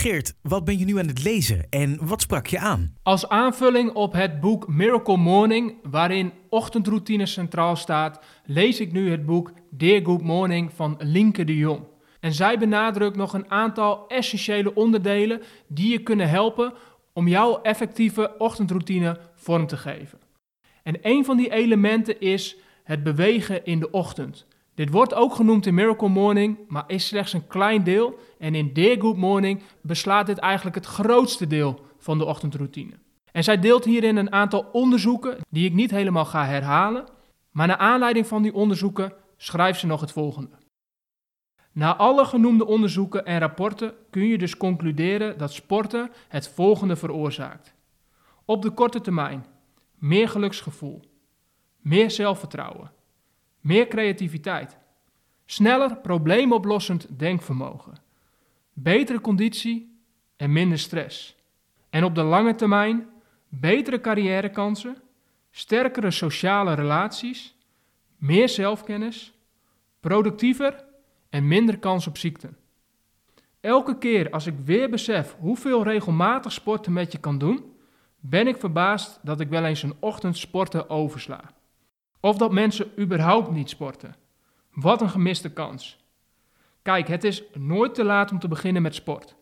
Geert, wat ben je nu aan het lezen en wat sprak je aan? Als aanvulling op het boek Miracle Morning, waarin ochtendroutine centraal staat, lees ik nu het boek Dear Good Morning van Linke de Jong. En zij benadrukt nog een aantal essentiële onderdelen die je kunnen helpen om jouw effectieve ochtendroutine vorm te geven. En een van die elementen is het bewegen in de ochtend. Dit wordt ook genoemd in Miracle Morning, maar is slechts een klein deel. En in Dear Good Morning beslaat dit eigenlijk het grootste deel van de ochtendroutine. En zij deelt hierin een aantal onderzoeken die ik niet helemaal ga herhalen. Maar naar aanleiding van die onderzoeken schrijft ze nog het volgende. Na alle genoemde onderzoeken en rapporten kun je dus concluderen dat sporten het volgende veroorzaakt. Op de korte termijn meer geluksgevoel, meer zelfvertrouwen, meer creativiteit, sneller probleemoplossend denkvermogen, betere conditie en minder stress. En op de lange termijn betere carrièrekansen, sterkere sociale relaties, meer zelfkennis, productiever en minder kans op ziekten. Elke keer als ik weer besef hoeveel regelmatig sporten met je kan doen, ben ik verbaasd dat ik wel eens een ochtend sporten oversla. Of dat mensen überhaupt niet sporten. Wat een gemiste kans. Kijk, het is nooit te laat om te beginnen met sport.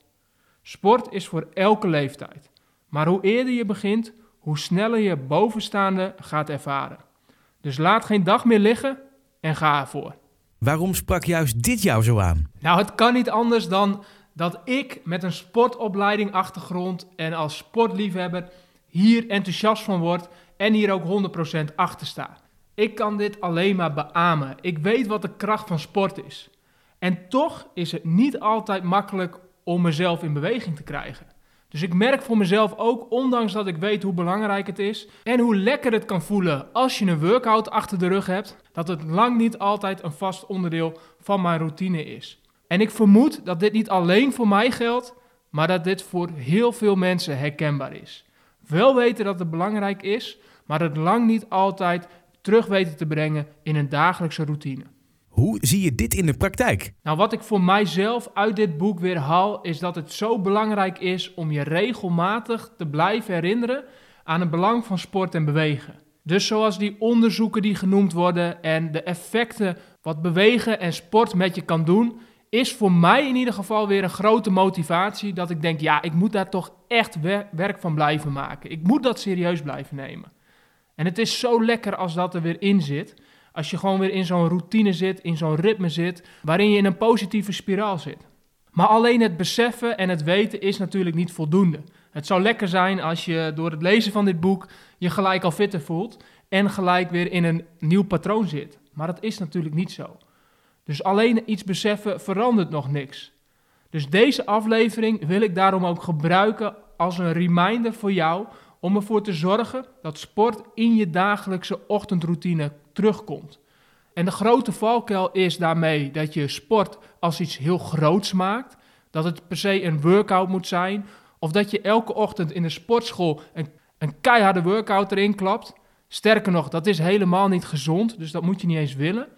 Sport is voor elke leeftijd. Maar hoe eerder je begint, hoe sneller je bovenstaande gaat ervaren. Dus laat geen dag meer liggen en ga ervoor. Waarom sprak juist dit jou zo aan? Nou, het kan niet anders dan dat ik met een sportopleiding achtergrond en als sportliefhebber hier enthousiast van word en hier ook 100% achter sta. Ik kan dit alleen maar beamen. Ik weet wat de kracht van sport is. En toch is het niet altijd makkelijk om mezelf in beweging te krijgen. Dus ik merk voor mezelf ook, ondanks dat ik weet hoe belangrijk het is en hoe lekker het kan voelen als je een workout achter de rug hebt, dat het lang niet altijd een vast onderdeel van mijn routine is. En ik vermoed dat dit niet alleen voor mij geldt, maar dat dit voor heel veel mensen herkenbaar is. Wel weten dat het belangrijk is, maar het lang niet altijd terug weten te brengen in een dagelijkse routine. Hoe zie je dit in de praktijk? Nou, wat ik voor mijzelf uit dit boek weer haal, is dat het zo belangrijk is om je regelmatig te blijven herinneren aan het belang van sport en bewegen. Dus zoals die onderzoeken die genoemd worden en de effecten wat bewegen en sport met je kan doen, is voor mij in ieder geval weer een grote motivatie dat ik denk, ja, ik moet daar toch echt werk van blijven maken. Ik moet dat serieus blijven nemen. En het is zo lekker als dat er weer in zit. Als je gewoon weer in zo'n routine zit, in zo'n ritme zit, waarin je in een positieve spiraal zit. Maar alleen het beseffen en het weten is natuurlijk niet voldoende. Het zou lekker zijn als je door het lezen van dit boek je gelijk al fitter voelt en gelijk weer in een nieuw patroon zit. Maar dat is natuurlijk niet zo. Dus alleen iets beseffen verandert nog niks. Dus deze aflevering wil ik daarom ook gebruiken als een reminder voor jou om ervoor te zorgen dat sport in je dagelijkse ochtendroutine terugkomt. En de grote valkuil is daarmee dat je sport als iets heel groots maakt, dat het per se een workout moet zijn, of dat je elke ochtend in de sportschool een, een keiharde workout erin klapt. Sterker nog, dat is helemaal niet gezond, dus dat moet je niet eens willen.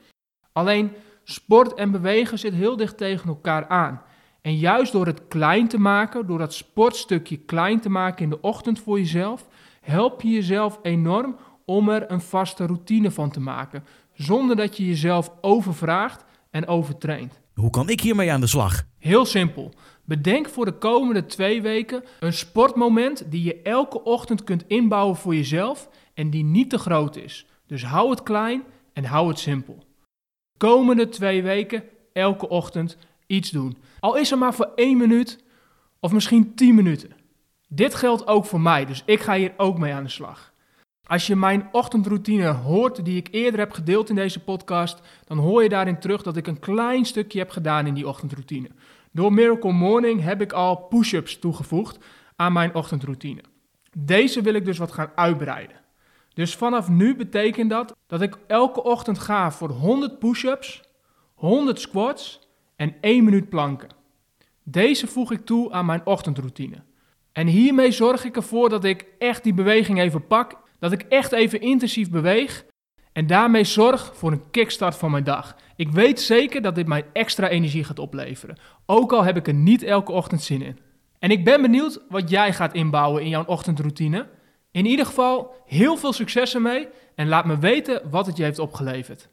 Alleen sport en bewegen zit heel dicht tegen elkaar aan. En juist door het klein te maken, door dat sportstukje klein te maken in de ochtend voor jezelf, help je jezelf enorm om er een vaste routine van te maken, zonder dat je jezelf overvraagt en overtraint. Hoe kan ik hiermee aan de slag? Heel simpel. Bedenk voor de komende twee weken een sportmoment die je elke ochtend kunt inbouwen voor jezelf en die niet te groot is. Dus hou het klein en hou het simpel. Komende twee weken elke ochtend iets doen. Al is er maar voor één minuut of misschien tien minuten. Dit geldt ook voor mij, dus ik ga hier ook mee aan de slag. Als je mijn ochtendroutine hoort, die ik eerder heb gedeeld in deze podcast, dan hoor je daarin terug dat ik een klein stukje heb gedaan in die ochtendroutine. Door Miracle Morning heb ik al push-ups toegevoegd aan mijn ochtendroutine. Deze wil ik dus wat gaan uitbreiden. Dus vanaf nu betekent dat dat ik elke ochtend ga voor 100 push-ups, 100 squats en 1 minuut planken. Deze voeg ik toe aan mijn ochtendroutine. En hiermee zorg ik ervoor dat ik echt die beweging even pak, dat ik echt even intensief beweeg en daarmee zorg voor een kickstart van mijn dag. Ik weet zeker dat dit mij extra energie gaat opleveren, ook al heb ik er niet elke ochtend zin in. En ik ben benieuwd wat jij gaat inbouwen in jouw ochtendroutine. In ieder geval heel veel succes ermee en laat me weten wat het je heeft opgeleverd.